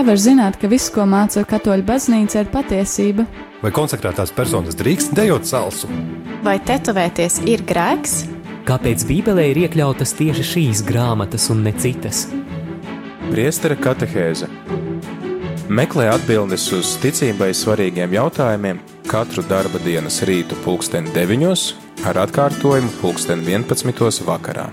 Kā var zināt, ka viss, ko māca katoļu baznīca, ir patiesība? Vai konsekrētās personas drīkst dejot salsu? Vai tetovēties ir grēks? Kāpēc Bībelē ir iekļautas tieši šīs grāmatas un ne citas? Priestera katehēze Meklē atbildes uz ticībai svarīgiem jautājumiem katru darba dienas rītu pulksten 9 ar atkārtojumu pulksten 11 vakarā.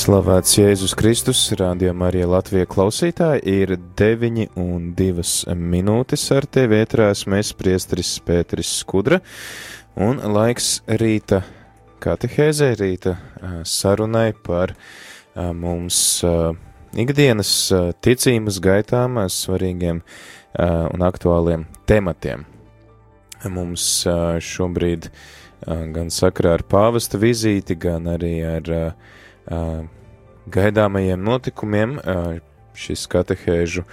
Slavēts Jēzus Kristus, rādījumā arī Latvijas klausītāji, ir 9 un 2 minūtes ar tevi ētrās mēs priestris Pēteris Skudra, un laiks rīta katehēzē, rīta sarunai par mums ikdienas ticības gaitām svarīgiem un aktuāliem tematiem. Mums šobrīd gan sakarā ar pāvesta vizīti, gan arī ar gaidāmajiem notikumiem. Šis katehēžu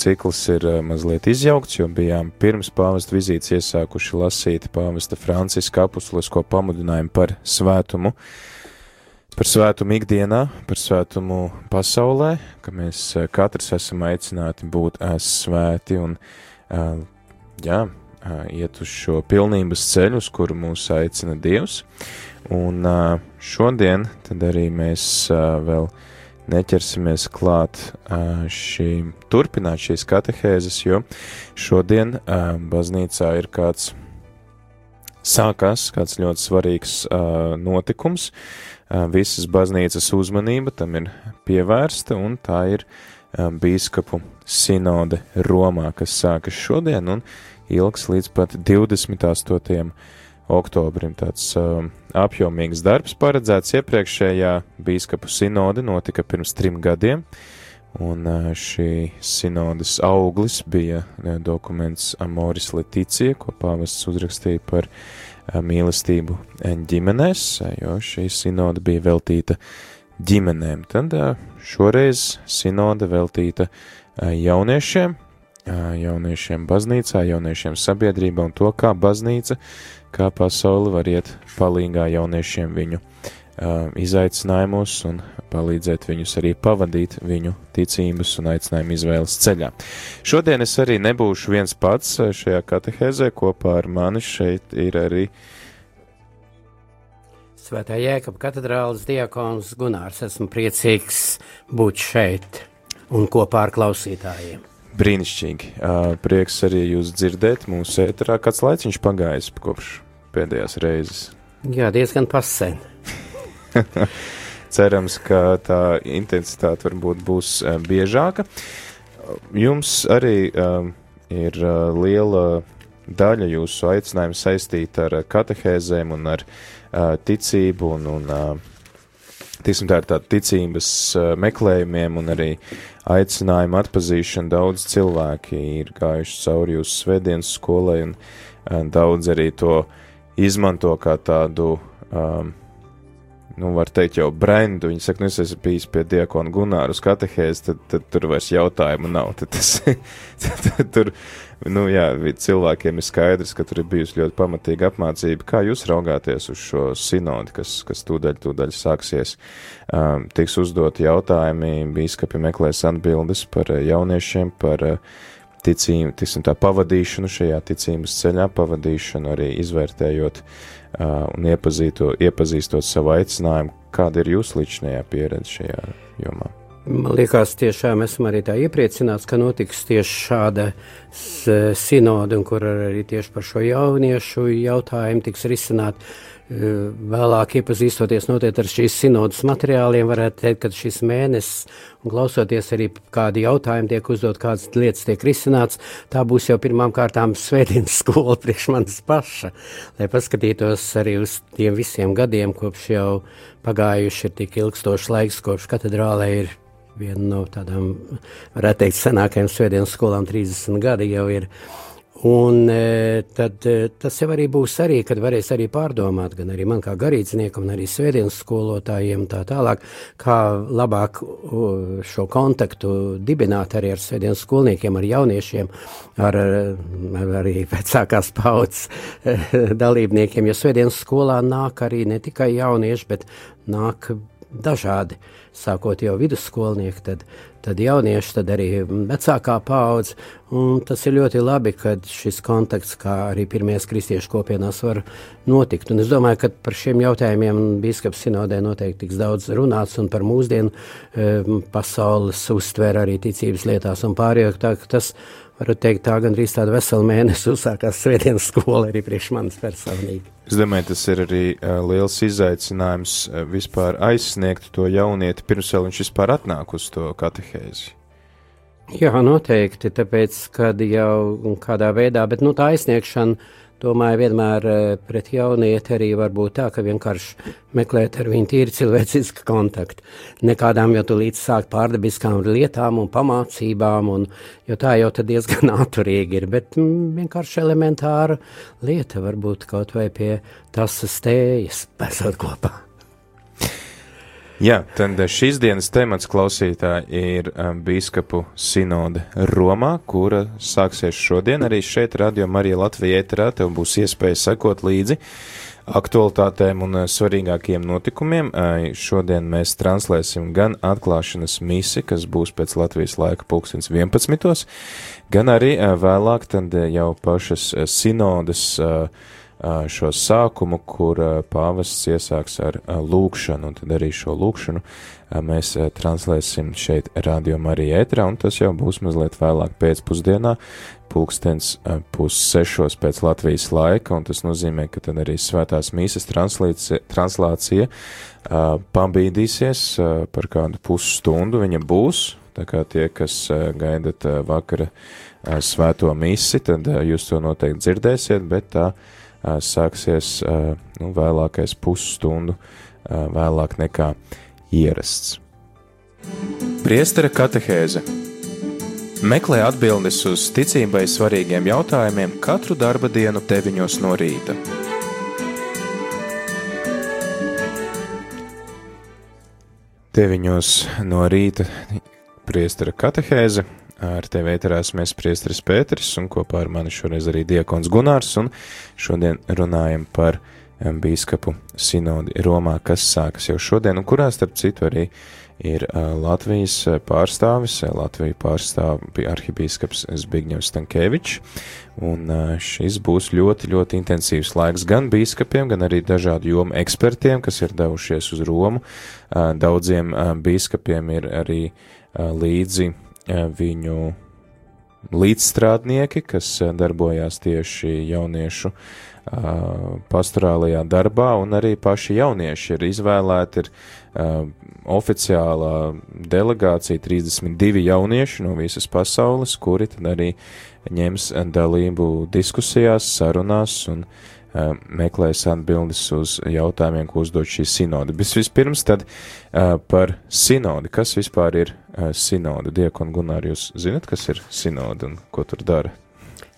cikls ir mazliet izjaukts, jo bijām pirms pāvesta vizītes iesākuši lasīt pāvesta Franciska apustulisko pamudinājumu par svētumu, par svētumu ikdienā, par svētumu pasaulē, ka mēs katrs esam aicināti būt svēti un, jā, iet uz šo pilnības ceļu, uz kuru mūs aicina Dievs. Un šodien tad arī mēs vēl neķersimies klāt šīm, turpināt šīs katehēzes, jo šodien baznīcā ir kāds sākās kāds ļoti svarīgs notikums. Visas baznīcas uzmanība tam ir pievērsta, un tā ir bīskapu sinode Romā, kas sākas šodien un ilgs līdz pat 28 oktobrim tāds uh, apjomīgs darbs paredzēts. Iepriekšējā bīskapu sinode notika pirms trim gadiem, un uh, šī sinodes auglis bija uh, dokuments Amoris Leticija, ko pāvests uzrakstīja par uh, mīlestību ģimenēs, jo šī sinode bija veltīta ģimenēm. Tad uh, šoreiz sinode veltīta uh, jauniešiem, jauniešiem baznīcā, jauniešiem sabiedrībā un to, kā baznīca kā pasauli var iet palīgā jauniešiem viņu uh, izaicinājumos un palīdzēt viņus arī pavadīt viņu ticības un aicinājumu izvēles ceļā. Šodien es arī nebūšu viens pats šajā katehēzē, kopā ar mani šeit ir arī Svētā Jēkab katedrāles diakons Gunārs. Esmu priecīgs būt šeit un kopā ar klausītājiem. Brīnišķīgi. Uh, prieks arī jūs dzirdēt mūsu ēterā. Kāds laiks viņš pagājis kopš pēdējās reizes? Jā, diezgan pasen. Cerams, ka tā intensitāte varbūt būs biežāka. Jums arī um, ir liela daļa jūsu aicinājumu saistīta ar katehēzēm un ar uh, ticību un, un uh, tiksim, tā ir tāda ticības uh, meklējumiem un arī aicinājumu atpazīšanu. Daudz cilvēki ir gājuši cauri jūsu svētdienas skolai un uh, daudz arī to izmanto kā tādu um, nu, var teikt, jau brendu. Viņi saka, nu, es esmu bijis pie diakona Gunāra uz katehēzi, tad, tad tur vairs jautājumu nav. Tad tas, tad, tad tur, nu, jā, cilvēkiem ir skaidrs, ka tur ir bijusi ļoti pamatīga apmācība. Kā jūs raugāties uz šo sinodi, kas, kas tūdaļ, tūdaļ sāksies? Um, tiks uzdot jautājumi, bīskapi meklēs atbildes par jauniešiem, par ticību, tiksim tā, pavadīšanu šajā ticības ceļā, pavadīšanu arī izvērtējot uh, un iepazīto, iepazīstot savu aicinājumu, kāda ir jūsu līdzinājā pieredze šajā jomā. Man liekas, tiešām esmu arī tā iepriecināts, ka notiks tieši šāda sinode, kur arī tieši par šo jauniešu jautājumu tiks risināt. Vēlāk iepazīstoties noteikti ar šīs sinodas materiāliem, varētu teikt, ka šis mēnesis, un klausoties arī kādi jautājumi tiek uzdot, kādas lietas tiek risināts, tā būs jau pirmām kārtām svētdienas skola priekš manis paša, lai paskatītos arī uz tiem visiem gadiem, kopš jau pagājuši ir tik ilgstošs laiks, kopš katedrālē ir viena no tādām, varētu teikt, senākajām svētdienas skolām 30 gadi jau ir. Un e, tad e, tas jau arī būs arī, kad varēs arī pārdomāt, gan arī man kā garīdzniekam, gan arī svētdienas skolotājiem tā tālāk, kā labāk šo kontaktu dibināt arī ar svētdienas skolniekiem, ar jauniešiem, ar, ar arī vecākās paudzes e, dalībniekiem, jo svētdienas skolā nāk arī ne tikai jaunieši, bet nāk dažādi, sākot jau vidusskolnieki, tad, tad jaunieši, tad arī vecākā paudze. Tas ir ļoti labi, ka šis kontakts, kā arī pirmajās kristiešu kopienās, var notikt. Un es domāju, ka par šiem jautājumiem Bīskaps sinodē noteikti tiks daudz runāts un par mūsdienu e, pasaules uztver arī ticības lietās un pārējo. Tā, tas varu teikt, tā gandrīz tāda vesela mēneša uzsākās svētdienas skola arī priekš manis personīgi. Es domāju, tas ir arī uh, liels izaicinājums uh, vispār aizsniegt to jaunieti, pirms vēl viņš vispār atnāk uz to katehēzi. Jā, noteikti, tāpēc, kad jau kādā veidā, bet nu, tā aizsniegšana domāju, vienmēr eh, pret jaunieti arī var būt tā, ka vienkārši meklēt ar viņu tīri cilvēcisku kontaktu. Nekādām jau līdz sākt pārdabiskām lietām un pamācībām, un, jo tā jau diezgan atturīgi ir, bet mm, vienkārši elementāra lieta varbūt kaut vai pie tas stējas, esot kopā. Jā, tad šīs dienas temats klausītāji ir um, bīskapu sinode Romā, kura sāksies šodien. Arī šeit Radio Marija Latvija ēterā tev būs iespēja sekot līdzi aktualitātēm un uh, svarīgākiem notikumiem. Uh, šodien mēs translēsim gan atklāšanas misi, kas būs pēc Latvijas laika pulkstens 11, gan arī uh, vēlāk tad jau pašas sinodes uh, šo sākumu, kur pāvests iesāks ar lūkšanu, un tad arī šo lūkšanu mēs translēsim šeit rādījumā arī ētrā, un tas jau būs mazliet vēlāk pēcpusdienā, pulkstens pussešos pēc Latvijas laika, un tas nozīmē, ka tad arī svētās mīsas translācija pabīdīsies par kādu pusstundu, viņa būs, tā kā tie, kas gaidat vakara svēto misi, tad jūs to noteikti dzirdēsiet, bet tā sāksies nu, vēlākais pusstundu vēlāk nekā ierasts. Priestera katehēze Meklē atbildes uz ticībai svarīgiem jautājumiem katru darba dienu, 9 no rīta. Deviņos no rīta priestera katehēze Ar tevi ēterās mēs priestris Pēteris un kopā ar mani šoreiz arī diekons Gunārs un šodien runājam par bīskapu sinodi Romā, kas sākas jau šodien un kurā starp citu arī ir Latvijas pārstāvis, Latviju pārstāv arhibīskaps Zbigņevs Stankēvičs, un šis būs ļoti, ļoti intensīvs laiks gan bīskapiem, gan arī dažādu jomu ekspertiem, kas ir devušies uz Romu. Daudziem bīskapiem ir arī līdzi viņu līdzstrādnieki, kas darbojās tieši jauniešu pastorālajā darbā, un arī paši jaunieši ir izvēlēti, ir oficiālā delegācija 32 jaunieši no visas pasaules, kuri tad arī ņems dalību diskusijās, sarunās un uh, Uh, meklēs atbildes uz jautājumiem, ko uzdod šī sinode. Bet vispirms tad uh, par sinodi. Kas vispār ir uh, sinode? Diekon Gunār, jūs zinat, kas ir sinode un ko tur dara?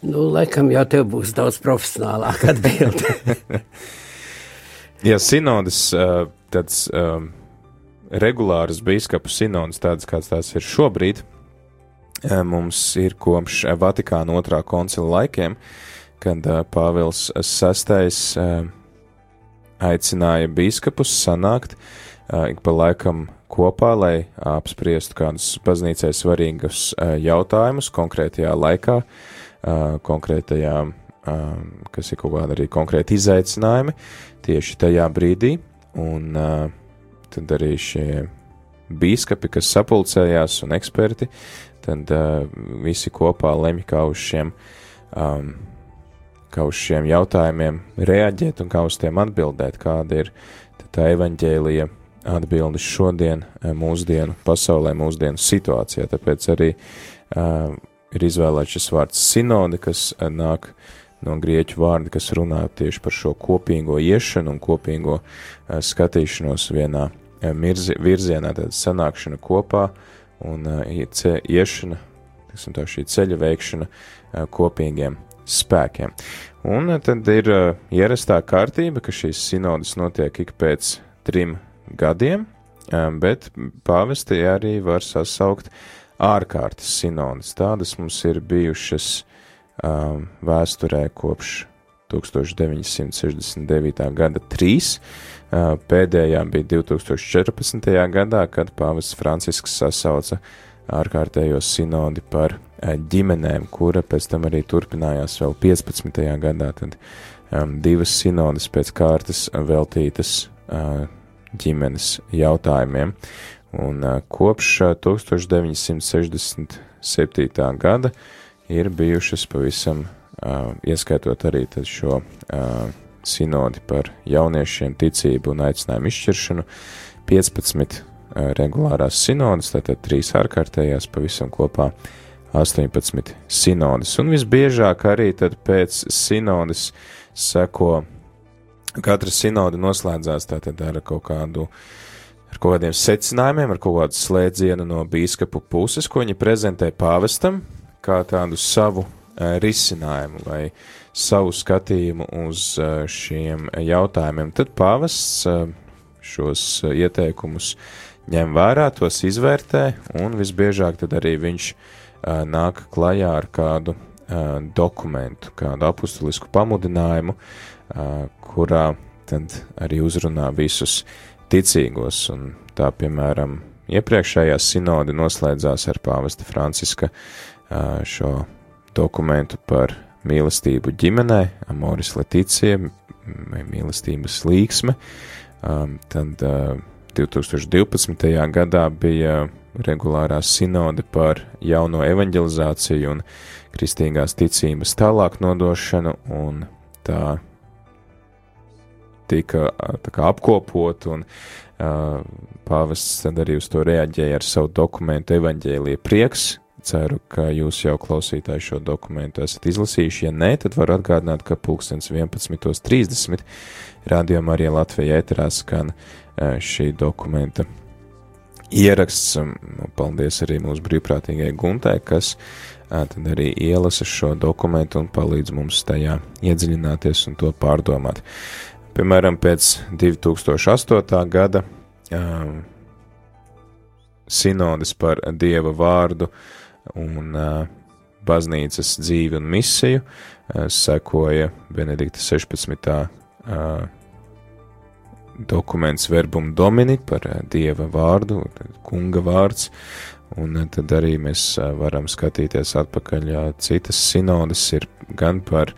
Nu, laikam jau tev būs daudz profesionālāk atbildi. ja sinodas, uh, tāds um, regulāras bīskapu sinodas, tādas kāds tās ir šobrīd, mums ir kopš Vatikāna otrā koncila laikiem, kad Pāvils VI aicināja biskupus sanākt ik pa laikam kopā, lai apspriestu kādus baznīcai svarīgus jautājumus konkrētajā laikā, konkrētajā, kas ir kaut kāda arī konkrēti izaicinājumi tieši tajā brīdī, un tad arī šie bīskapi, kas sapulcējās un eksperti, tad visi kopā lemj kā uz šiem um, kā uz šiem jautājumiem reaģēt un kā uz tiem atbildēt, kāda ir tā evaņģēlija atbildes šodien, eh, mūsdienu pasaulē, mūsdienu situācijā. Tāpēc arī uh, ir izvēlēts šis vārds sinode, kas uh, nāk no grieķu vārda, kas runā tieši par šo kopīgo iešanu un kopīgo uh, skatīšanos vienā uh, mirzi, virzienā, tāda sanākšana kopā un uh, iešana, tā šī ceļa veikšana uh, kopīgiem spēkiem. Un tad ir ierastā kārtība, ka šīs sinodas notiek ik pēc trim gadiem, bet pāvesti arī var sasaukt ārkārtas sinodas. Tādas mums ir bijušas um, vēsturē kopš 1969. gada trīs. Uh, pēdējā bija 2014. gadā, kad pāvests Francisks sasauca ārkārtējo sinodi par uh, ģimenēm, kura pēc tam arī turpinājās vēl 15. gadā. Tad um, divas sinodas pēc kārtas veltītas uh, ģimenes jautājumiem. Un kopš uh, 1967. gada ir bijušas pavisam, ieskaitot arī šo sinodi par jauniešiem ticību un aicinājumu izšķiršanu, 15 uh, regulārās sinodas, tātad 3 ārkārtējās, pavisam kopā 18 sinodas. Un visbiežāk arī pēc sinodas seko Katra sinoda noslēdzās tātad ar kaut kādu, ar kaut kādiem secinājumiem, ar kaut kādu slēdzienu no bīskapu puses, ko viņi prezentē pāvestam, kā tādu savu uh, risinājumu vai savu skatījumu uz uh, šiem jautājumiem. Tad pāvests uh, šos ieteikumus ņem vērā, tos izvērtē, un visbiežāk tad arī viņš nāk klajā ar kādu dokumentu, kādu apustulisku pamudinājumu, uh, kurā tad arī uzrunā visus ticīgos, un tā, piemēram, iepriekšējā sinode noslēdzās ar pāvesta Franciska šo dokumentu par mīlestību ģimenē, Amoris Leticija, mīlestības līksme, tad 2012. gadā bija regulārā sinode par jauno evanģelizāciju un kristīgās ticības tālāk nodošanu, un tā tika kā, apkopot, un uh, pāvests tad arī uz to reaģēja ar savu dokumentu evaņģēlija prieks. Ceru, ka jūs jau klausītāji šo dokumentu esat izlasījuši. Ja nē, tad varu atgādināt, ka pulkstens 11.30 rādījumā arī Latvijā ēterā skan uh, šī dokumenta ieraksts. Paldies arī mūsu brīvprātīgai Guntai, kas tad arī ielasa šo dokumentu un palīdz mums tajā iedziļināties un to pārdomāt. Piemēram, pēc 2008. gada um, sinodes par Dieva vārdu un uh, baznīcas dzīvi un misiju uh, sekoja Benedikta 16. Uh, dokuments Verbum Domini par uh, Dieva vārdu, kunga vārds, un uh, tad arī mēs uh, varam skatīties atpakaļ, citas sinodes ir gan par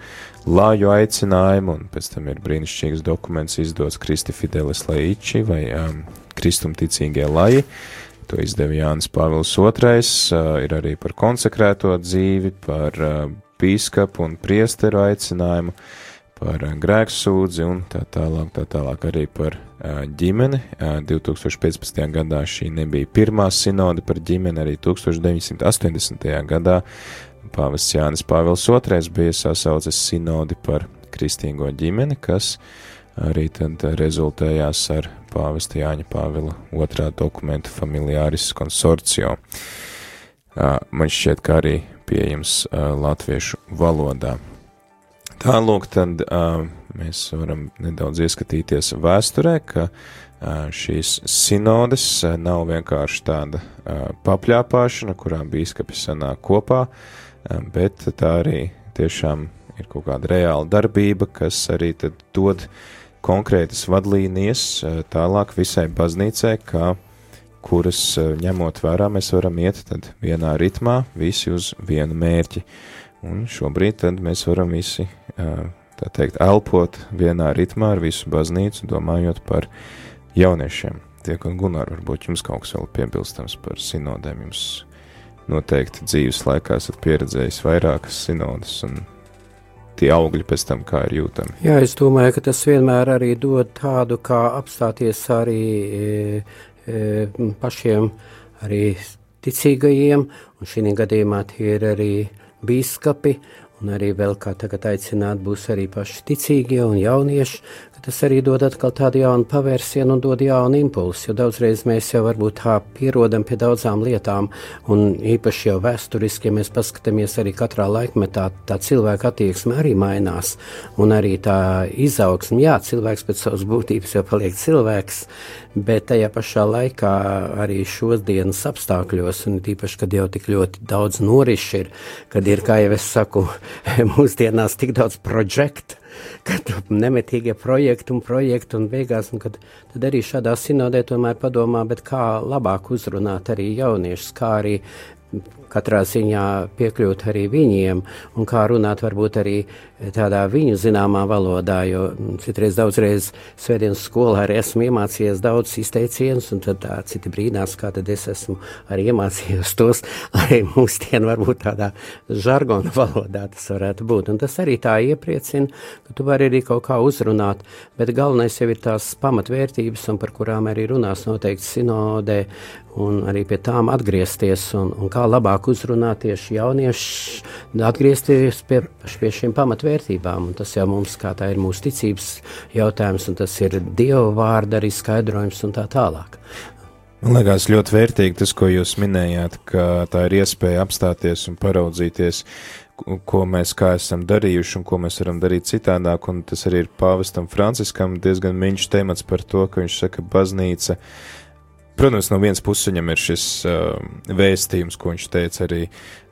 lāju aicinājumu, un pēc tam ir brīnišķīgs dokuments izdots Kristi Fidelis Laiči vai um, Kristumticīgie laji. To izdeva Jānis Pāvils II, uh, ir arī par konsekrēto dzīvi, par uh, bīskapu un priesteru aicinājumu, par uh, grēksūdzi un tā tālāk, tā tālāk arī par uh, ģimeni. Uh, 2015. gadā šī nebija pirmā sinode par ģimeni, arī 1980. gadā Pāvests Jānis Pāvils II bija sasaucis sinodi par kristīgo ģimeni, kas arī tad rezultējās ar pāvesta Jāņa Pāvila otrā dokumentu familiāris konsorcio. Man šķiet, ka arī pieejams latviešu valodā. Tālūk, tad mēs varam nedaudz ieskatīties vēsturē, ka šīs sinodes nav vienkārši tāda papļāpāšana, kurā bīskapi sanāk kopā, bet tā arī tiešām ir kaut kāda reāla darbība, kas arī dod konkrētas vadlīnijas tālāk visai baznīcai, kā kuras ņemot vērā mēs varam iet tad vienā ritmā, visi uz vienu mērķi. Un šobrīd tad mēs varam visi, tā teikt, elpot vienā ritmā ar visu baznīcu, domājot par jauniešiem. Tiek un Gunār, varbūt jums kaut kas vēl piebilstams par sinodēm, jums noteikti dzīves laikā esat pieredzējis vairākas sinodas un tie augļi pēc tam kā ir jūtami. Jā, es domāju, ka tas vienmēr arī dod tādu kā apstāties arī e, e, pašiem arī ticīgajiem, un šī gadījumā tie ir arī bīskapi, un arī vēl kā tagad aicināt būs arī paši ticīgie un jaunieši, tas arī dod atkal tādu jaunu pavērsienu un dod jaunu impulsu, jo daudzreiz mēs jau varbūt tā pierodam pie daudzām lietām, un īpaši jau vēsturiski, ja mēs paskatāmies arī katrā laikmetā, tā cilvēka attieksme arī mainās, un arī tā izaugsme, jā, cilvēks pēc savas būtības jau paliek cilvēks, bet tajā pašā laikā arī šos dienas apstākļos, un tīpaši, kad jau tik ļoti daudz noriši ir, kad ir, kā jau es saku, mūsdienās tik daudz projektu, kad nemetīgie projekti un projekti un beigās, un kad tad arī šādā sinodē tomēr padomā, bet kā labāk uzrunāt arī jauniešus, kā arī katrā ziņā piekļūt arī viņiem. Un kā runāt varbūt arī tādā viņu zināmā valodā, jo citreiz daudzreiz svētdienas skolā arī esmu iemācījies daudz izteicienus, un tad tā citi brīnās, kā tad es esmu arī iemācījies tos, arī mūsdien varbūt tādā žargona valodā tas varētu būt, un tas arī tā iepriecina, ka tu vari arī kaut kā uzrunāt, bet galvenais jau ir tās pamatvērtības, un par kurām arī runās noteikti sinodē, un arī pie tām atgriezties, un, un kā labāk uzrunāt tieši jauniešus, atgriezties pie, pie šīm pamatvērtībām. Un tas jau mums, kā tā ir mūsu ticības jautājums, un tas ir Dieva vārda arī skaidrojums un tā tālāk. Man liekas, ļoti vērtīgi tas, ko jūs minējāt, ka tā ir iespēja apstāties un paraudzīties, ko mēs kā esam darījuši un ko mēs varam darīt citādāk. Un tas arī ir pāvestam Franciskam diezgan miņš temats par to, ka viņš saka, baznīca Protams, no vienas puses viņam ir šis uh, vēstījums, ko viņš teica arī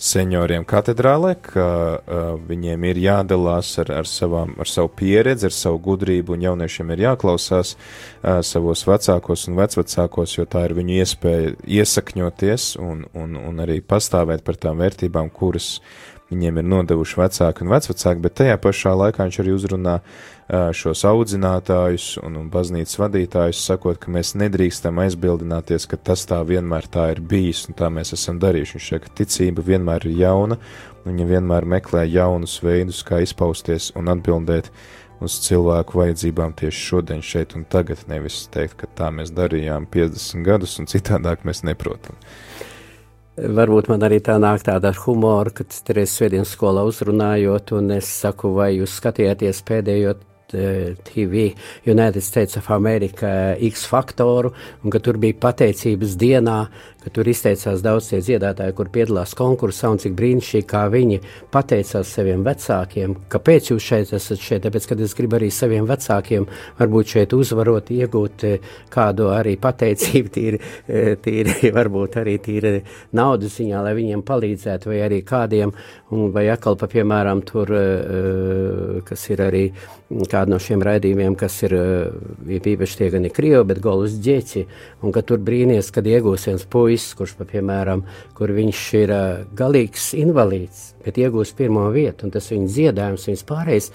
senioriem katedrālē, ka uh, viņiem ir jādalās ar, ar, savām, ar savu pieredzi, ar savu gudrību, un jauniešiem ir jāklausās uh, savos vecākos un vecvecākos, jo tā ir viņu iespēja iesakņoties un, un, un arī pastāvēt par tām vērtībām, kuras viņiem ir nodevuši vecāki un vecvecāki, bet tajā pašā laikā viņš arī uzrunā šos audzinātājus un, un baznīcas vadītājus, sakot, ka mēs nedrīkstam aizbildināties, ka tas tā vienmēr tā ir bijis un tā mēs esam darījuši. Viņš saka, ka ticība vienmēr ir jauna, un viņa vienmēr meklē jaunus veidus, kā izpausties un atbildēt uz cilvēku vajadzībām tieši šodien, šeit un tagad, nevis teikt, ka tā mēs darījām 50 gadus un citādāk mēs neprotam. Varbūt man arī tā nāk tāda ar humoru, kad reizes svētdienas skolā uzrunājot, un es saku, vai jūs skatījāties pēdējo uh, TV United States of America X faktoru, un ka tur bija pateicības dienā, ka tur izteicās daudz tie dziedātāji, kur piedalās konkursā, un cik brīnišķīgi, kā viņi pateicās saviem vecākiem, kāpēc jūs šeit esat šeit, tāpēc, kad es gribu arī saviem vecākiem varbūt šeit uzvarot, iegūt eh, kādu arī pateicību, tīri, eh, tīri varbūt arī tīri naudas ziņā, lai viņiem palīdzētu, vai arī kādiem, vai atkal pa piemēram tur, kas ir arī kādu no šiem raidījumiem, kas ir īpaši tie gan ir Krievi, bet Golus ģeķi, un ka tur brīnies, kad iegūs viens puisis, kurš, pa, piemēram, kur viņš ir galīgs invalīds, bet iegūs pirmo vietu, un tas viņa dziedājums, viņas pārējais,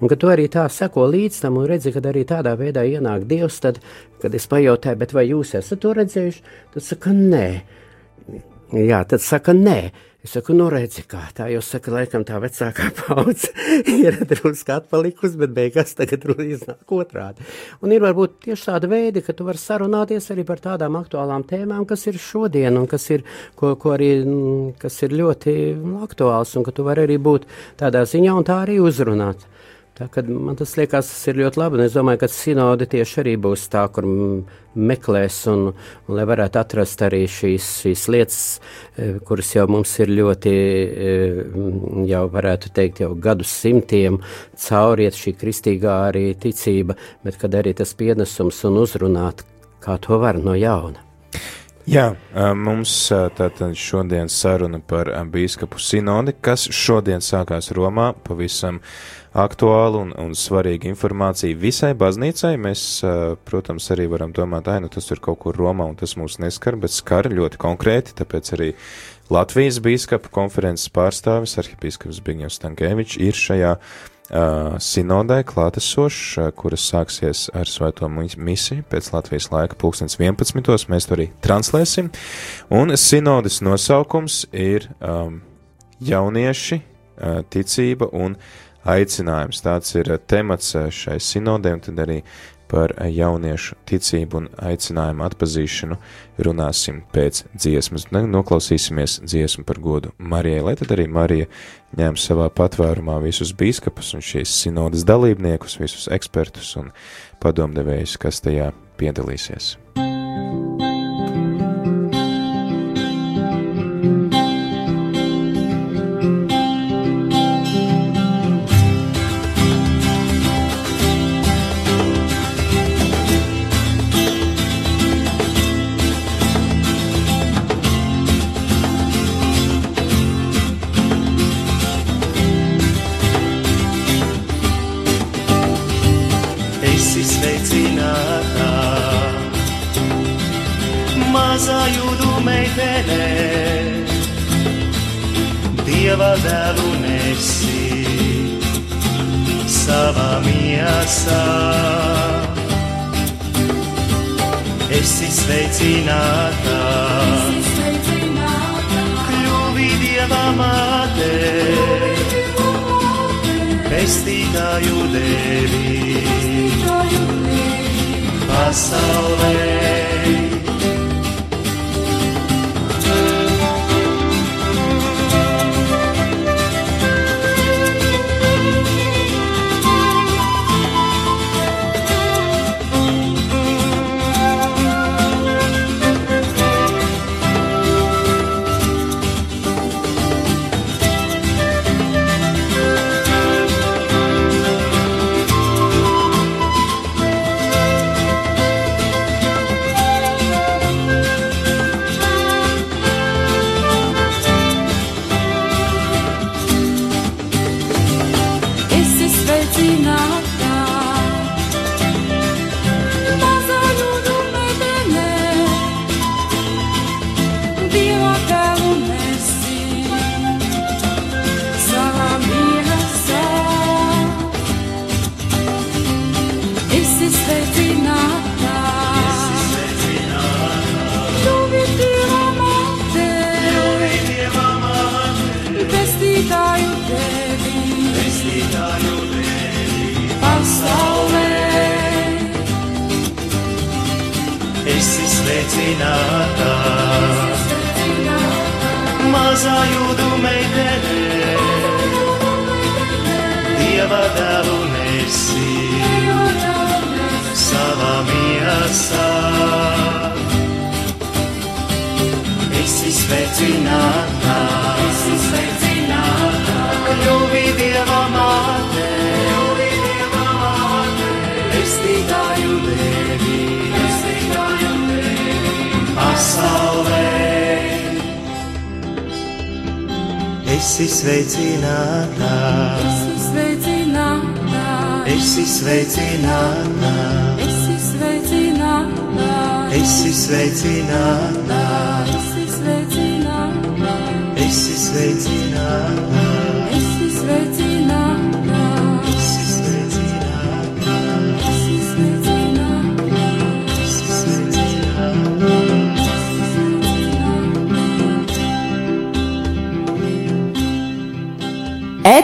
un ka tu arī tā seko līdz tam un redzi, kad arī tādā veidā ienāk Dievs, tad, kad es pajautāju, bet vai jūs esat to redzējuši, tad saka, nē. Jā, tad saka, nē. Es saku, nu redzi, kā tā, jo saka, laikam tā vecākā paudze ir drusku atpalikusi, bet beigās tagad iznāk otrādi. Un ir varbūt tieši tāda veida, ka tu vari sarunāties arī par tādām aktuālām tēmām, kas ir šodien un kas ir, ko, ko arī, kas ir ļoti aktuāls un ka tu vari arī būt tādā ziņā un tā arī uzrunāt. Tā, man tas liekas, tas ir ļoti labi. Es domāju, ka sinode tieši arī būs tā, kur meklēs un, un lai varētu atrast arī šīs, šīs lietas, e, kuras jau mums ir ļoti, e, jau varētu teikt, jau gadu simtiem cauriet šī kristīgā arī ticība, bet kad arī tas pienesums un uzrunāt, kā to var no jauna. Jā, mums tātad šodien saruna par bīskapu sinodi, kas šodien sākās Romā, pavisam aktuāla un, un svarīga informācija visai baznīcai. Mēs, protams, arī varam domāt, ai, nu tas ir kaut kur Romā un tas mūs neskar, bet skar ļoti konkrēti, tāpēc arī Latvijas bīskapu konferences pārstāvis, arhibīskaps Bigņevs Stankēvičs, ir šajā uh, sinodē klātesošs, uh, kuras sāksies ar svēto misiju pēc Latvijas laika pulkstens 11. Mēs to arī translēsim. Un sinodes nosaukums ir um, jaunieši, uh, ticība un aicinājums. Tāds ir temats šai sinodē, un tad arī par jauniešu ticību un aicinājumu atpazīšanu runāsim pēc dziesmas. Noklausīsimies dziesmu par godu Marijai, lai tad arī Marija ņem savā patvērumā visus bīskapus un šīs sinodas dalībniekus, visus ekspertus un padomdevējus, kas tajā piedalīsies. esi sveicināta, kļuvi Dieva māte, pestītāju devi pasaulē.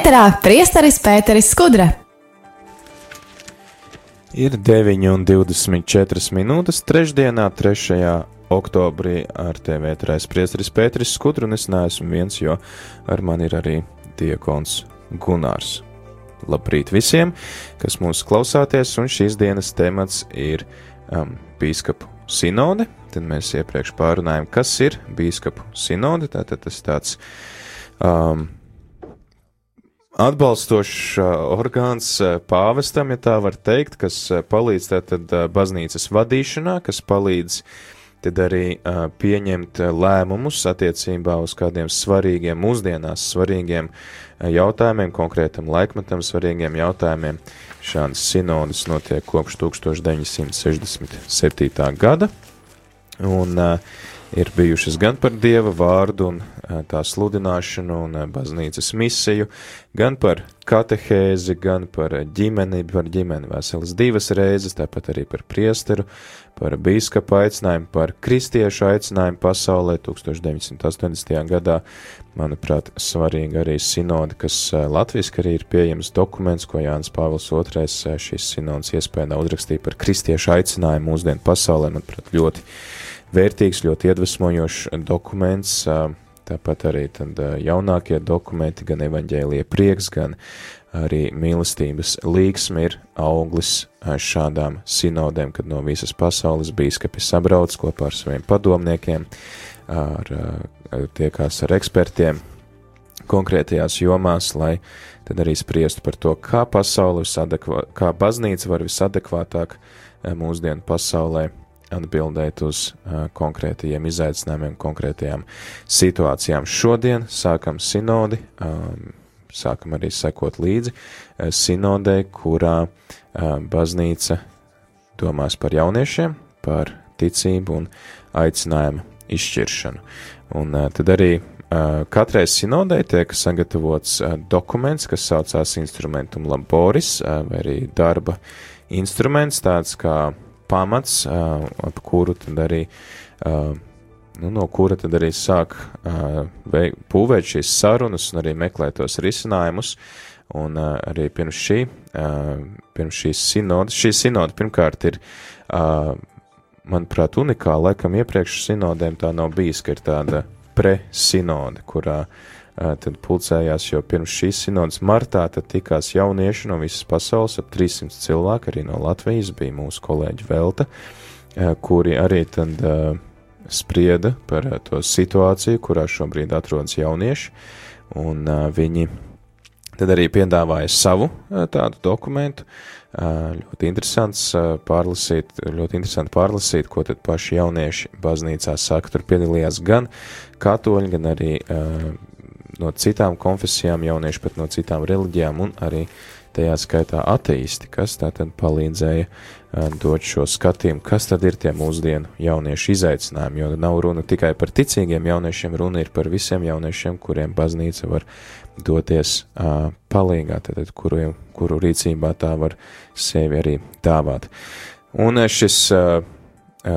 Ēterā priesteris Pēteris Skudra. Ir 9,24 minūtes trešdienā, 3. oktobrī ar TV trīs priesteris Pēteris Skudru, un es neesmu viens, jo ar mani ir arī diekons Gunārs. Labrīt visiem, kas mūs klausāties, un šīs dienas temats ir um, bīskapu sinode. Tad mēs iepriekš pārunājām, kas ir bīskapu sinode. Tātad tas tāds um, atbalstošs uh, orgāns uh, pāvestam, ja tā var teikt, kas uh, palīdz tātad baznīcas vadīšanā, kas palīdz tad arī pieņemt lēmumus attiecībā uz kādiem svarīgiem, mūsdienās svarīgiem jautājumiem, konkrētam laikmetam svarīgiem jautājumiem. Šādas sinodas notiek kopš 1967. gada, un uh, ir bijušas gan par dieva vārdu un uh, tā sludināšanu un uh, baznīcas misiju, gan par katehēzi, gan par ģimeni, par ģimeni veselas divas reizes, tāpat arī par priesteru, par bīskapa aicinājumu, par kristiešu aicinājumu pasaulē 1980. gadā. Manuprāt, svarīgi arī sinodi, kas latviski arī ir pieejams dokuments, ko Jānis Pāvils II šīs sinodas iespējā uzrakstīja par kristiešu aicinājumu mūsdienu pasaulē. Manuprāt, ļoti vērtīgs, ļoti iedvesmojošs dokuments. Tāpat arī tad jaunākie dokumenti, gan evaņģēlie prieks, gan arī mīlestības līgsmi ir auglis šādām sinodēm, kad no visas pasaules bīskapi sabrauc kopā ar saviem padomniekiem, ar, tiekās ar ekspertiem konkrētajās jomās, lai tad arī spriestu par to, kā pasaule visadekvā, kā baznīca var visadekvātāk mūsdienu pasaulē atbildēt uz uh, konkrētajiem izaicinājumiem, konkrētajām situācijām. Šodien sākam sinodi, um, sākam arī sekot līdzi uh, sinodē, kurā uh, baznīca domās par jauniešiem, par ticību un aicinājumu izšķiršanu. Un uh, tad arī uh, katrai sinodē tiek sagatavots uh, dokuments, kas saucās instrumentum laboris, uh, vai arī darba instruments, tāds kā pamats, ap kuru tad arī, nu, no kura tad arī sāk pūvēt šīs sarunas un arī meklēt tos risinājumus. Un arī pirms šī, pirms šīs sinodas, šī sinoda pirmkārt ir, manuprāt, unikāla, laikam iepriekš sinodēm tā nav bijis, ka ir tāda pre-sinode, kurā uh, tad pulcējās jau pirms šīs sinodas. Martā, tad tikās jaunieši no visas pasaules, ap 300 cilvēku, arī no Latvijas bija mūsu kolēģi Velta, kuri arī tad sprieda par to situāciju, kurā šobrīd atrodas jaunieši, un viņi tad arī piedāvāja savu tādu dokumentu, ļoti interesants pārlasīt, ļoti interesanti pārlasīt, ko tad paši jaunieši baznīcā saka. Tur piedalījās gan katoļi, gan arī no citām konfesijām, jaunieši pat no citām reliģijām un arī tajā skaitā ateisti, kas tātad palīdzēja dot šo skatījumu, kas tad ir tie mūsdienu jauniešu izaicinājumi, jo nav runa tikai par ticīgiem jauniešiem, runa ir par visiem jauniešiem, kuriem baznīca var doties uh, palīgā, tātad kuru, kuru rīcībā tā var sevi arī dāvāt. Un šis uh,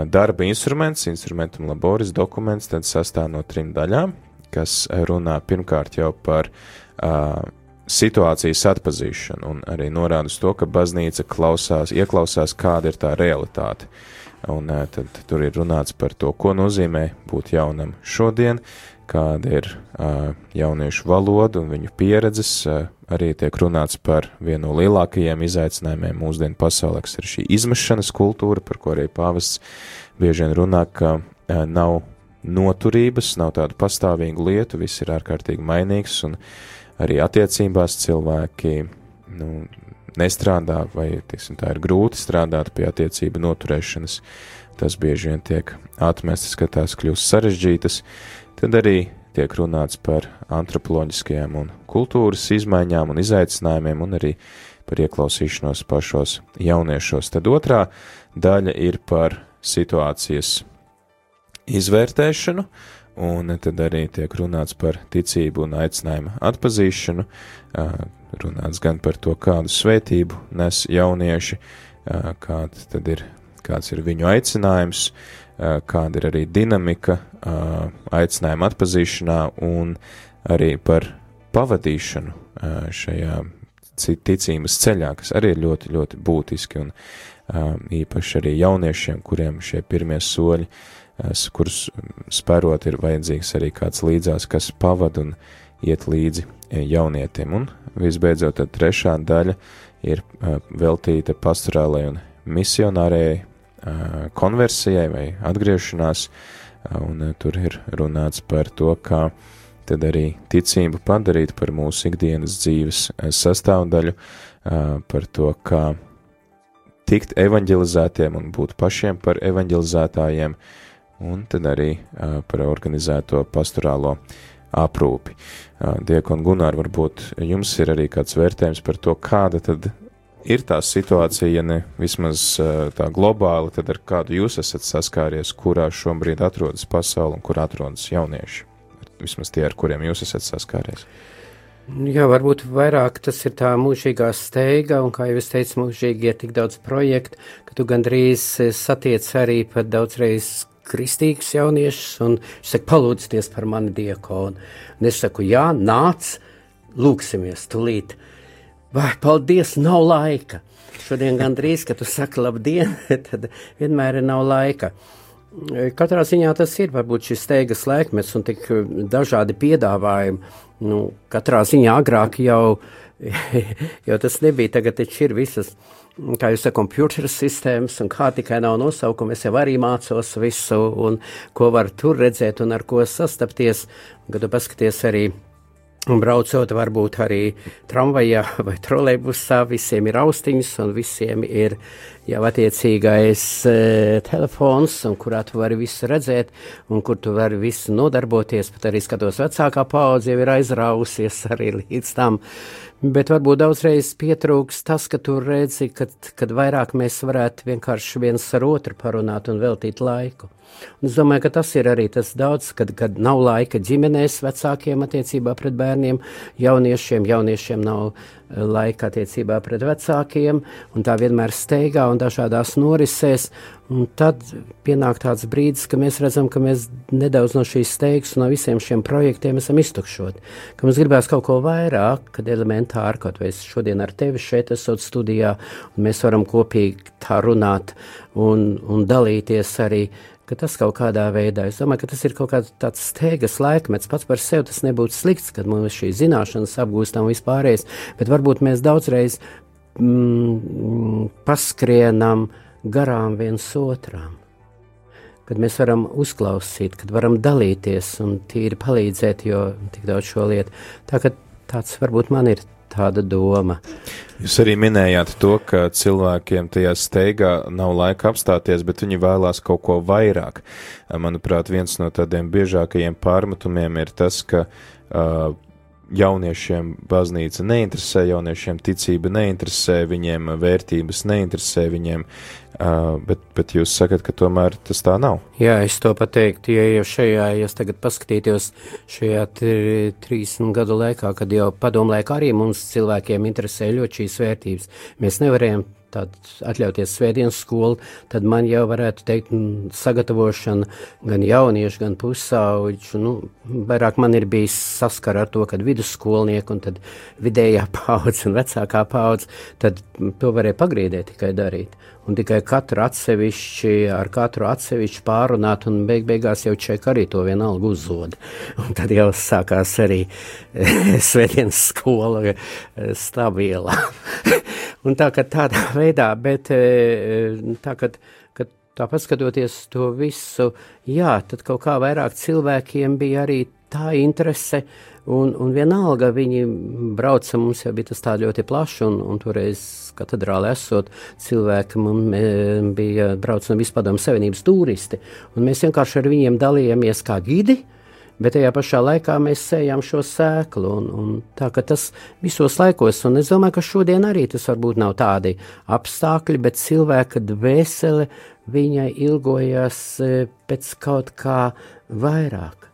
darba instruments, instrumentum laboris dokuments, tad sastāv no trim daļām kas runā pirmkārt jau par uh, situācijas atpazīšanu un arī norāda uz to, ka baznīca klausās, ieklausās, kāda ir tā realitāte. Un uh, tad tur ir runāts par to, ko nozīmē būt jaunam šodien, kāda ir uh, jauniešu valoda un viņu pieredzes. Uh, arī tiek runāts par vienu no lielākajiem izaicinājumiem mūsdienu pasaulē, kas ir šī izmešanas kultūra, par ko arī pāvests bieži vien runā, ka nav noturības, nav tādu pastāvīgu lietu, viss ir ārkārtīgi mainīgs, un arī attiecībās cilvēki nu, nestrādā, vai tiksim, tā ir grūti strādāt pie attiecību noturēšanas. Tas bieži vien tiek atmests, ka tās kļūst sarežģītas. Tad arī tiek runāts par antropoloģiskajām un kultūras izmaiņām un izaicinājumiem, un arī par ieklausīšanos pašos jauniešos. Tad otrā daļa ir par situācijas izvērtēšanu, un tad arī tiek runāts par ticību un aicinājumu atpazīšanu, runāts gan par to, kādu svētību nes jaunieši, kāds tad ir, kāds ir viņu aicinājums, kāda ir arī dinamika aicinājuma atpazīšanā un arī par pavadīšanu šajā ticības ceļā, kas arī ir ļoti, ļoti būtiski un īpaši arī jauniešiem, kuriem šie pirmie soļi kurus spērot ir vajadzīgs arī kāds līdzās, kas pavad un iet līdzi e, jaunietim. Un visbeidzot, tad trešā daļa ir veltīta pastorālai un misionārējai konversijai vai atgriešanās, un tur ir runāts par to, kā tad arī ticību padarīt par mūsu ikdienas dzīves sastāvdaļu, par to, kā tikt evanģelizētiem un būt pašiem par evanģelizētājiem, uh, un tad arī par organizēto pastorālo aprūpi. Diekon Gunār, varbūt jums ir arī kāds vērtējums par to, kāda tad ir tā situācija, ja ne vismaz tā globāli, tad ar kādu jūs esat saskāries, kurā šobrīd atrodas pasaule un kur atrodas jaunieši. Vismaz tie, ar kuriem jūs esat saskāries. Jā, varbūt vairāk tas ir tā mūžīgā steiga, un kā jau es teicu, mūžīgi ir tik daudz projektu, ka tu gandrīz satiec arī pat daudzreiz kristīgus jauniešus, un viņš saka, palūdzieties par mani diakonu. Un es saku, jā, nāc, lūksimies tulīt. Vai, paldies, nav laika. Šodien gandrīz, kad tu saki labdien, tad vienmēr nav laika. Katrā ziņā tas ir varbūt šis steigas laikmets un tik dažādi piedāvājumi Nu, katrā ziņā agrāk jau, jau tas nebija. Tagad taču ir visas, kā jūs sakat, computer sistēmas, un kā tikai nav nosaukumi. Es jau arī mācos visu, un ko var tur redzēt un ar ko sastapties. Kad paskaties arī Un braucot, varbūt arī tramvajā vai trolēļbusā, visiem ir austiņas un visiem ir jau attiecīgais e, telefons, kurā tu vari visu redzēt, un kur tu vari visu nodarboties. Pat arī skatos, vecākā paudze jau ir aizrausies arī līdz tam. Bet varbūt daudzreiz pietrūks tas, ka tu redzi, kad, kad vairāk mēs varētu vienkārši viens ar otru parunāt un veltīt laiku. Un es domāju, ka tas ir arī tas daudz, kad, kad nav laika ģimenēs vecākiem attiecībā pret bērniem, jauniešiem, jauniešiem nav laika attiecībā pret vecākiem, un tā vienmēr steigā un dažādās norisēs. Un tad pienāk tāds brīdis, ka mēs redzam, ka mēs nedaudz no šīs steigas un no visiem šiem projektiem esam iztukšoti. Ka mums gribēs kaut ko vairāk, kad elementāri, kaut vai es šodien ar tevi šeit esot studijā, un mēs varam kopīgi tā runāt un, un dalīties arī ka tas kaut kādā veidā, es domāju, ka tas ir kaut kāds tāds steigas laikmets, pats par sevi tas nebūtu slikts, kad mums šī zināšanas apgūstam vispārējais, bet varbūt mēs daudzreiz mm, paskrienam garām viens otram. Kad mēs varam uzklausīt, kad varam dalīties un tīri palīdzēt, jo tik daudz šo lietu. Tā tāds varbūt man ir tāda doma. Jūs arī minējāt to, ka cilvēkiem tajā steigā nav laika apstāties, bet viņi vēlās kaut ko vairāk. Manuprāt, viens no tādiem biežākajiem pārmetumiem ir tas, ka uh, jauniešiem baznīca neinteresē, jauniešiem ticība neinteresē, viņiem vērtības neinteresē, viņiem Uh, bet, bet jūs sakat, ka tomēr tas tā nav. Jā, es to pateiktu, ja jau šajā, ja es tagad paskatītos šajā 30 gadu laikā, kad jau padomu laikā arī mums cilvēkiem interesē ļoti šīs vērtības, mēs nevarējām atļauties svētdienas skolu, tad man jau varētu teikt, sagatavošana gan jauniešu, gan pusauģu. Nu, vairāk man ir bijis saskara ar to, kad vidusskolnieki un tad vidējā paudze un vecākā paudze, tad to varēja pagrīdēt tikai darīt un tikai katru atsevišķi, ar katru atsevišķi pārunāt, un beig beigās jau ček arī to vienalga uzzoda. Un tad jau sākās arī svētdienas skola eh, stabila. Un tā, ka tādā veidā, bet eh, tā, ka, ka tā paskatoties to visu, jā, tad kaut kā vairāk cilvēkiem bija arī tā interese, un, un vienalga viņi brauca, mums jau bija tas tā ļoti plaši, un, un toreiz katedrāle esot, cilvēki mums bija brauc no vispadomu savienības turisti, un mēs vienkārši ar viņiem dalījāmies kā gidi, bet tajā pašā laikā mēs sējām šo sēklu, un, un tā, ka tas visos laikos, un es domāju, ka šodien arī tas varbūt nav tādi apstākļi, bet cilvēka dvēsele viņai ilgojas e, pēc kaut kā vairāk.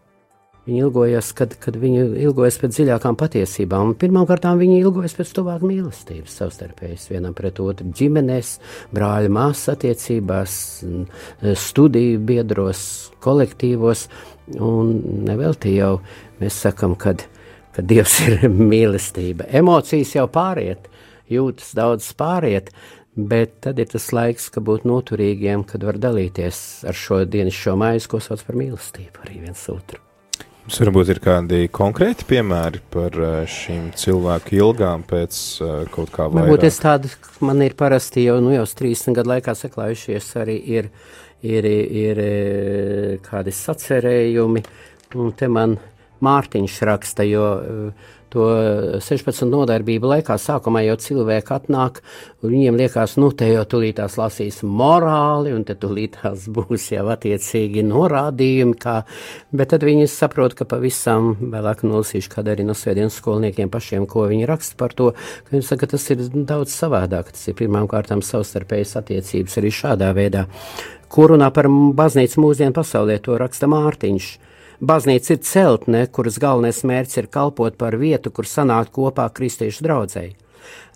Viņi ilgojas, kad, kad viņi ilgojas pēc dziļākām patiesībām. Pirmkārt, viņi ilgojas pēc tuvāk mīlestības, savstarpējas vienam pret otru, ģimenēs, brāļa māsas attiecībās, studiju biedros, kolektīvos. Un nevelti jau mēs sakam, kad, kad Dievs ir mīlestība. Emocijas jau pāriet, jūtas daudz pāriet, bet tad ir tas laiks, ka būt noturīgiem, kad var dalīties ar šo dienas šo maizi, ko sauc par mīlestību arī viens otru. Jums varbūt ir kādi konkrēti piemēri par eh, šīm cilvēku ilgām pēc uh, kaut kā vairāk? Varbūt es tādu, man ir parasti jau, nu jau 30 gadu laikā saklājušies arī ir, ir, ir kādi sacerējumi, un te man Mārtiņš raksta, jo uh, to 16 nodarbību laikā sākumā jau cilvēki atnāk, un viņiem liekas, nu, te jau tulītās lasīs morāli, un te tulītās būs jau attiecīgi norādījumi, kā, bet tad viņi saprot, ka pavisam vēlāk nolasīšu, kad arī no svētdienas skolniekiem pašiem, ko viņi raksta par to, ka viņi saka, ka tas ir daudz savādāk, tas ir pirmām kārtām savstarpējas attiecības arī šādā veidā. Ko runā par baznīcu mūsdienu pasaulē, to raksta Mārtiņš Baznīca ir celtne, kuras galvenais mērķis ir kalpot par vietu, kur sanākt kopā kristiešu draudzēji.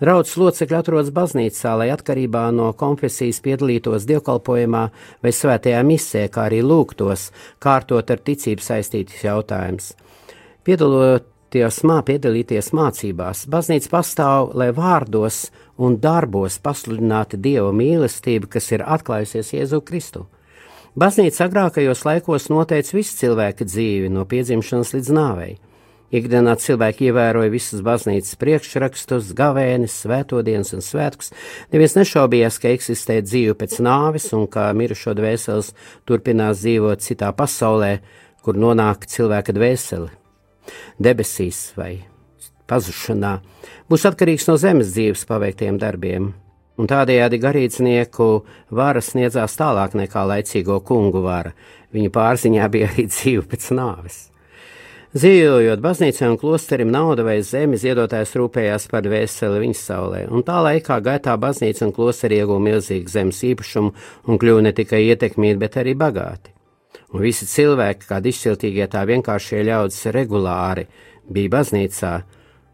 Draudzes locekļi atrodas baznīcā, lai atkarībā no konfesijas piedalītos dievkalpojumā vai svētajā misē, kā arī lūgtos, kārtot ar ticību saistītus jautājumus. Piedaloties mā, piedalīties mācībās, baznīca pastāv, lai vārdos un darbos pasludinātu Dieva mīlestību, kas ir atklājusies Jēzu Kristu. Baznīca agrākajos laikos noteica visu cilvēka dzīvi, no piedzimšanas līdz nāvei. Ikdienā cilvēki ievēroja visus baznīcas priekšrakstus, gavēnis, svētdienas un svētkus. Neviens nešaubījās, ka eksistē dzīve pēc nāves un ka mirušo dvēseles turpinās dzīvot citā pasaulē, kur nonāk cilvēka dvēsele. Debesīs vai pazušanā būs atkarīgs no zemes dzīves paveiktiem darbiem, un tādējādi garīdznieku vara sniedzās tālāk nekā laicīgo kungu vara. Viņu pārziņā bija arī dzīve pēc nāves. Dzīvojot baznīcai un klosterim, nauda vai zemi ziedotājs rūpējās par dvēseli viņas saulē, un tā laikā gaitā baznīca un klosteri ieguva milzīgu zemes īpašumu un kļuva ne tikai ietekmīgi, bet arī bagāti. Un visi cilvēki, kādi izciltīgie tā vienkāršie ļaudis, regulāri bija baznīcā,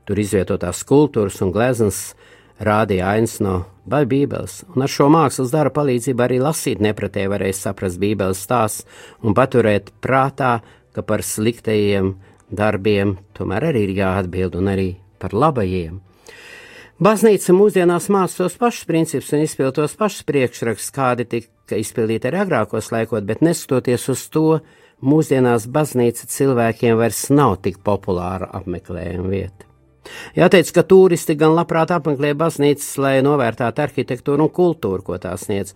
tur izvietotās skulptūras un gleznas rādīja ainas no vai bībeles, un ar šo mākslas dara palīdzību arī lasīt nepratē varēja saprast bībeles stāsts un paturēt prātā, ka par sliktajiem darbiem tomēr arī ir jāatbild un arī par labajiem. Baznīca mūsdienās māca tos pašus principus un izpild tos pašus priekšrakstus, kādi tika izpildīti arī agrākos laikos, bet neskatoties uz to, mūsdienās baznīca cilvēkiem vairs nav tik populāra apmeklējuma vieta. Jāteic, ka turisti gan labprāt apmeklē baznīcas, lai novērtētu arhitektūru un kultūru, ko tās sniedz,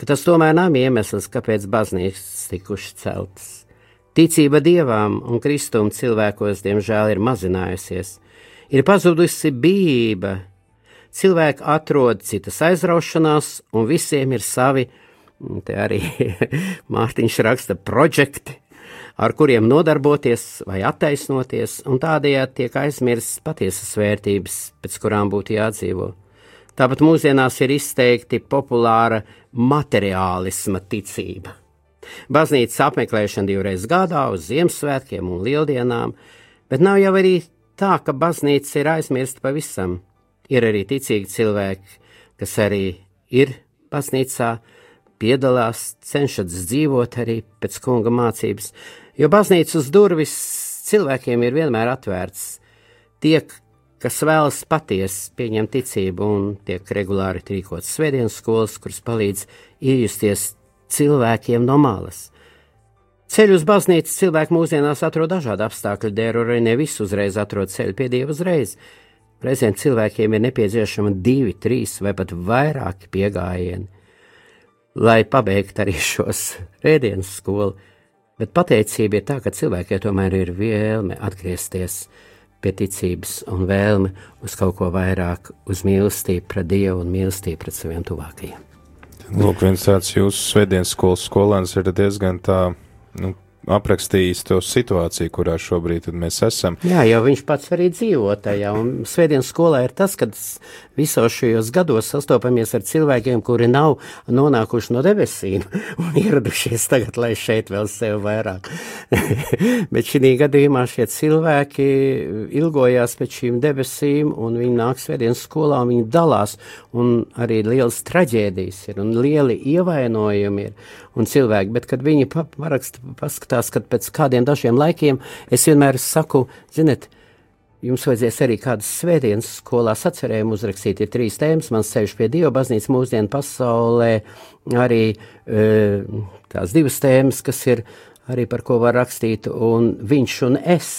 ka tas tomēr nav iemesls, kāpēc baznīcas tikušas celtas. Ticība dievām un kristuma cilvēkos, diemžēl, ir mazinājusies. Ir pazudusi bība, cilvēki atrod citas aizraušanās, un visiem ir savi, te arī Mārtiņš raksta, projekti, ar kuriem nodarboties vai attaisnoties, un tādējādi tiek aizmirstas patiesas vērtības, pēc kurām būtu jādzīvo. Tāpat mūsdienās ir izteikti populāra materiālisma ticība. Baznīcas apmeklēšana divreiz gadā uz Ziemassvētkiem un Lieldienām, bet nav jau arī tā, ka baznīca ir aizmirsta pavisam. Ir arī ticīgi cilvēki, kas arī ir baznīcā, piedalās, cenšas dzīvot arī pēc kunga mācības, jo baznīcas durvis cilvēkiem ir vienmēr atvērts. Tie, kas vēlas patiesi pieņemt ticību un tiek regulāri rīkotas svētdienas skolas, kuras palīdz iejusties cilvēkiem no malas. Ceļu uz baznīcu cilvēki mūsdienās atrod dažādu apstākļu dēļ, arī ne visi uzreiz atrod ceļu pie Dieva uzreiz. Reizēm cilvēkiem ir nepieciešama divi, trīs vai pat vairāki piegājieni, lai pabeigtu arī šos rēdienas skolu. Bet pateicība ir tā, ka cilvēkiem tomēr ir vēlme atgriezties pie ticības un vēlme uz kaut ko vairāk, uz mīlestību pret Dievu un mīlestību pret saviem tuvākajiem. Lūk, viens tāds jūsu svētdienas skolas skolēns ir diezgan tā, nu, aprakstījis to situāciju, kurā šobrīd mēs esam. Jā, jau viņš pats arī dzīvo tajā, un svētdienas skolā ir tas, ka visos šajos gados sastopamies ar cilvēkiem, kuri nav nonākuši no debesīm un ieradušies tagad, lai šeit vēl sev vairāk. Bet šī gadījumā šie cilvēki ilgojās pēc šīm debesīm, un viņi nāk svētdienas skolā, un viņi dalās, un arī lielas traģēdijas ir, un lieli ievainojumi ir, un cilvēki, bet kad viņi paraksta, paskatās, kad pēc kādiem dažiem laikiem, es vienmēr saku, ziniet, Jums vajadzēs arī kādas svētdienas skolā sacerējumu uzrakstīt. Ir trīs tēmas, mans ceļš pie Dieva baznīcas mūsdienu pasaulē, arī e, tās divas tēmas, kas ir arī par ko var rakstīt, un viņš un es.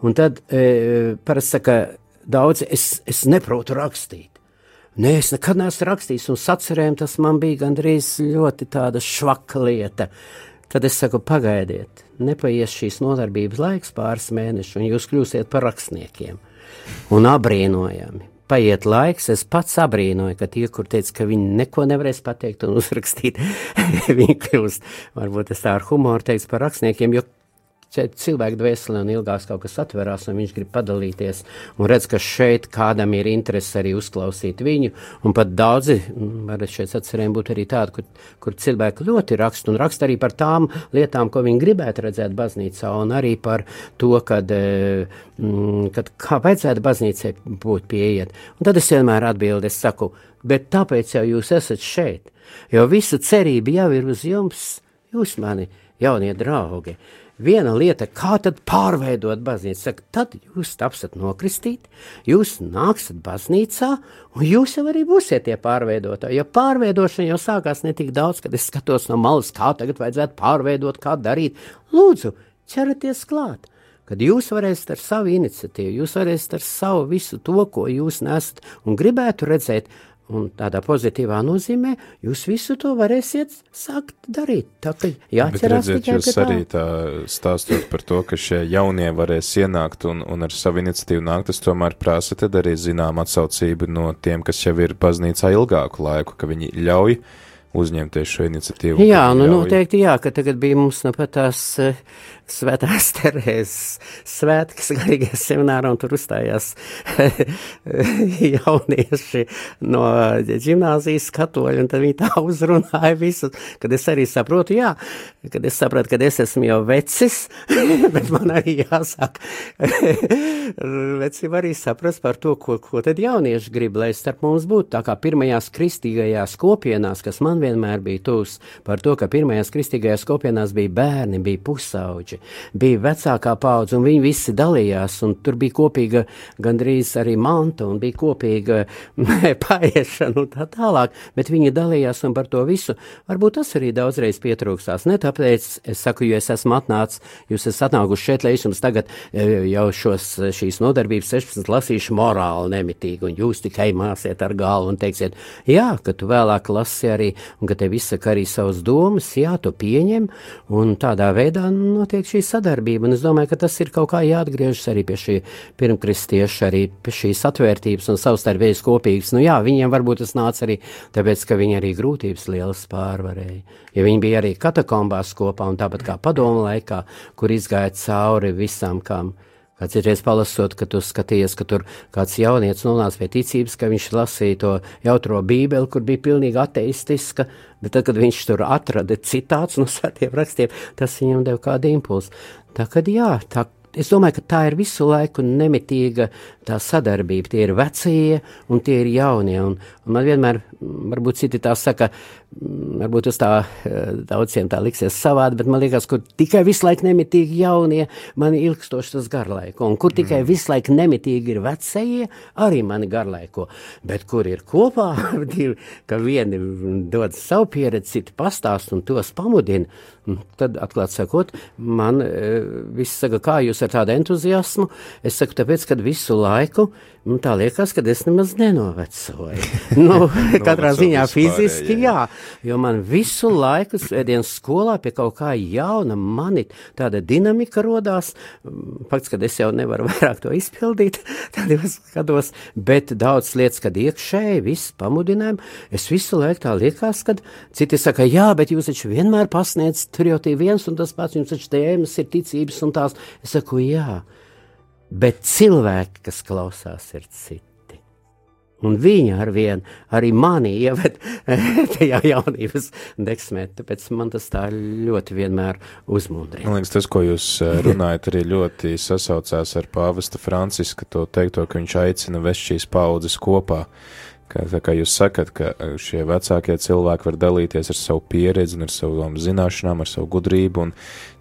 Un tad e, parasti saka, daudz es, es neprotu rakstīt. Nē, es nekad neesmu rakstījis, un sacerējumu tas man bija gandrīz ļoti tāda švaka lieta. Tad es saku, pagaidiet, nepaies šīs nodarbības laiks, pāris mēnešus, un jūs kļūsiet par rakstniekiem. Un abrīnojami. Paiet laiks, es pats abrīnoju, ka tie, kur teica, ka viņi neko nevarēs pateikt un uzrakstīt, viņi kļūst, varbūt es tā ar humoru teicu par rakstniekiem, jo cilvēku dvēselē un ilgās kaut kas atverās, un viņš grib padalīties, un redz, ka šeit kādam ir interese arī uzklausīt viņu, un pat daudzi, var šeit atcerēm būt arī tādi, kur, kur cilvēki ļoti raksta, un raksta arī par tām lietām, ko viņi gribētu redzēt baznīcā, un arī par to, kad, mm, kad kā vajadzētu baznīcai būt pieiet. Un tad es vienmēr atbildu, es saku, bet tāpēc jau jūs esat šeit, jo visa cerība jau ir uz jums, jūs mani jaunie draugi. Viena lieta, kā tad pārveidot baznīcu, saka, tad jūs tapsiet nokristīti, jūs nāksiet baznīcā, un jūs jau arī būsiet tie pārveidotāji. Jo pārveidošana jau sākās ne tik daudz, kad es skatos no malas, kā tagad vajadzētu pārveidot, kā darīt. Lūdzu, ķerieties klāt! Kad jūs varēsiet ar savu iniciatīvu, jūs varēsiet ar savu visu to, ko jūs nesat un gribētu redzēt, Un tādā pozitīvā nozīmē jūs visu to varēsiet sākt darīt. Tā kā jāķerās redziet, tikai jūs arī tā stāstot par to, ka šie jaunie varēs ienākt un, un ar savu iniciatīvu nākt, tas tomēr prasa tad arī zinām atsaucību no tiem, kas jau ir baznīcā ilgāku laiku, ka viņi ļauj uzņemties šo iniciatīvu. Jā, nu noteikti jā, ka tagad bija mums nu pat tās uh, svētās Terēzes svētkas garīgajā seminārā, un tur uzstājās jaunieši no ģimnāzijas katoļi, un tad viņi tā uzrunāja visu, kad es arī saprotu, jā, kad es sapratu, kad es esmu jau vecis, bet man arī jāsāk vecim arī saprast par to, ko, ko tad jaunieši grib, lai starp mums būtu. Tā kā pirmajās kristīgajās kopienās, kas man vienmēr bija tūs, par to, ka pirmajās kristīgajās kopienās bija bērni, bija pusauģi, bija vecākā paudze, un viņi visi dalījās, un tur bija kopīga gandrīz arī manta, un bija kopīga paiešana un tā tālāk, bet viņi dalījās un par to visu. Varbūt tas arī daudzreiz pietrūkstās. Ne tāpēc es saku, jo es esmu atnācis, jūs esat atnākuši šeit, lai es jums tagad e, jau šos, šīs nodarbības 16 lasīšu morāli nemitīgi, un jūs tikai māsiet ar galvu un teiksiet, jā, ka tu vēlāk lasi arī, un ka tev izsaka arī savas domas, jā, tu pieņem, un tādā veidā notiek šī sadarbība, un es domāju, ka tas ir kaut kā jāatgriežas arī pie šī pirmkristieša, arī pie šīs atvērtības un savstarpējas kopības. Nu jā, viņiem varbūt tas nāca arī tāpēc, ka viņi arī grūtības lielas pārvarēja. Ja viņi bija arī katakombās kopā un tāpat kā padomu laikā, kur izgāja cauri visam, kam. Reiz palasot, ka tu skaties, ka tur kāds jaunietis nonāca pie ticības, ka viņš lasīja to jautro bībeli, kur bija pilnīgi ateistiska, bet tad, kad viņš tur atrada citāts no svētiem rakstiem, tas viņam deva kādu impulsu. Tā kad jā, tā, es domāju, ka tā ir visu laiku nemitīga tā sadarbība. Tie ir vecie un tie ir jaunie. Un, un man vienmēr, varbūt citi tā saka, varbūt tas tā eh, daudziem tā liksies savādi, bet man liekas, kur tikai visu laiku nemitīgi jaunie, man ir ilgstoši tas garlaiko. Un kur tikai mm. visu laiku nemitīgi ir vecie, arī mani garlaiko. Bet kur ir kopā, ka vieni dod savu pieredzi, citi pastāst un tos pamudina, mm, tad, atklāt sakot, man eh, viss saka, kā jūs ar tādu entuziasmu, es saku, tāpēc, kad visu laiku, nu, tā liekas, ka es nemaz nenovecoju. nu, katrā ziņā fiziski, jā, jo man visu laiku svētdienas skolā pie kaut kā jauna, man ir tāda dinamika rodās, fakts, ka es jau nevaru vairāk to izpildīt, tad es skatos, bet daudz lietas, kad iekšēji, viss pamudinājumi, es visu laiku tā liekas, kad citi saka, jā, bet jūs taču vienmēr pasniedz, tur jau tie viens un tas pats, jums taču tēmas ir ticības un tās, es saku, jā, bet cilvēki, kas klausās, ir citi. Un viņa ar vienu arī mani ieved tajā jaunības deksmē, tāpēc man tas tā ļoti vienmēr uzmundrina. Man liekas, tas, ko jūs eh, runājat, arī ļoti sasaucās ar pāvesta Franciska to teikto, ka viņš aicina vest šīs paudzes kopā. Kā, kā jūs sakat, ka eh, šie vecākie cilvēki var dalīties ar savu pieredzi ar savām zināšanām, ar savu gudrību, un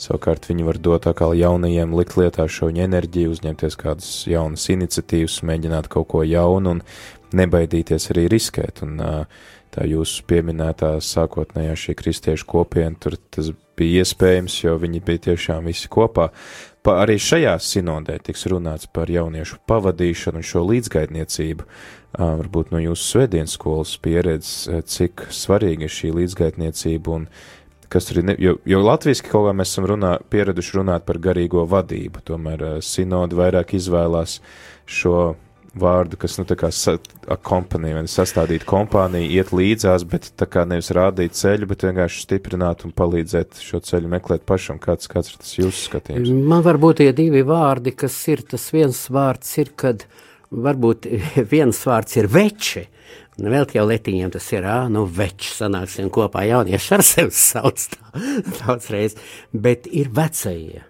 savukārt viņi var dot atkal jaunajiem likt lietā šo enerģiju, uzņemties kādas jaunas iniciatīvas, mēģināt kaut ko jaunu un nebaidīties arī riskēt. Un, tā jūsu pieminētā sākotnējā šī kristiešu kopiena, tur tas bija iespējams, jo viņi bija tiešām visi kopā. Pa, arī šajā sinodē tiks runāts par jauniešu pavadīšanu un šo līdzgaitniecību. Varbūt no jūsu svētdienas skolas pieredzes, cik svarīga ir šī līdzgaitniecība un kas tur ir, ne, jo, jo latviski kaut kā mēs esam runā, pieraduši runāt par garīgo vadību, tomēr sinodi vairāk izvēlās šo vārdu, kas, nu, tā kā kompanija, vai sastādīt kompāniju, iet līdzās, bet tā kā nevis rādīt ceļu, bet vienkārši stiprināt un palīdzēt šo ceļu meklēt pašam, kāds, kāds ir tas jūsu skatījums? Man varbūt tie divi vārdi, kas ir, tas viens vārds ir, kad varbūt viens vārds ir veči, Nu, vēl jau letiņiem tas ir, ā, nu, veči sanāksim kopā, jaunieši ar sevi sauc tā, daudzreiz, bet ir vecie.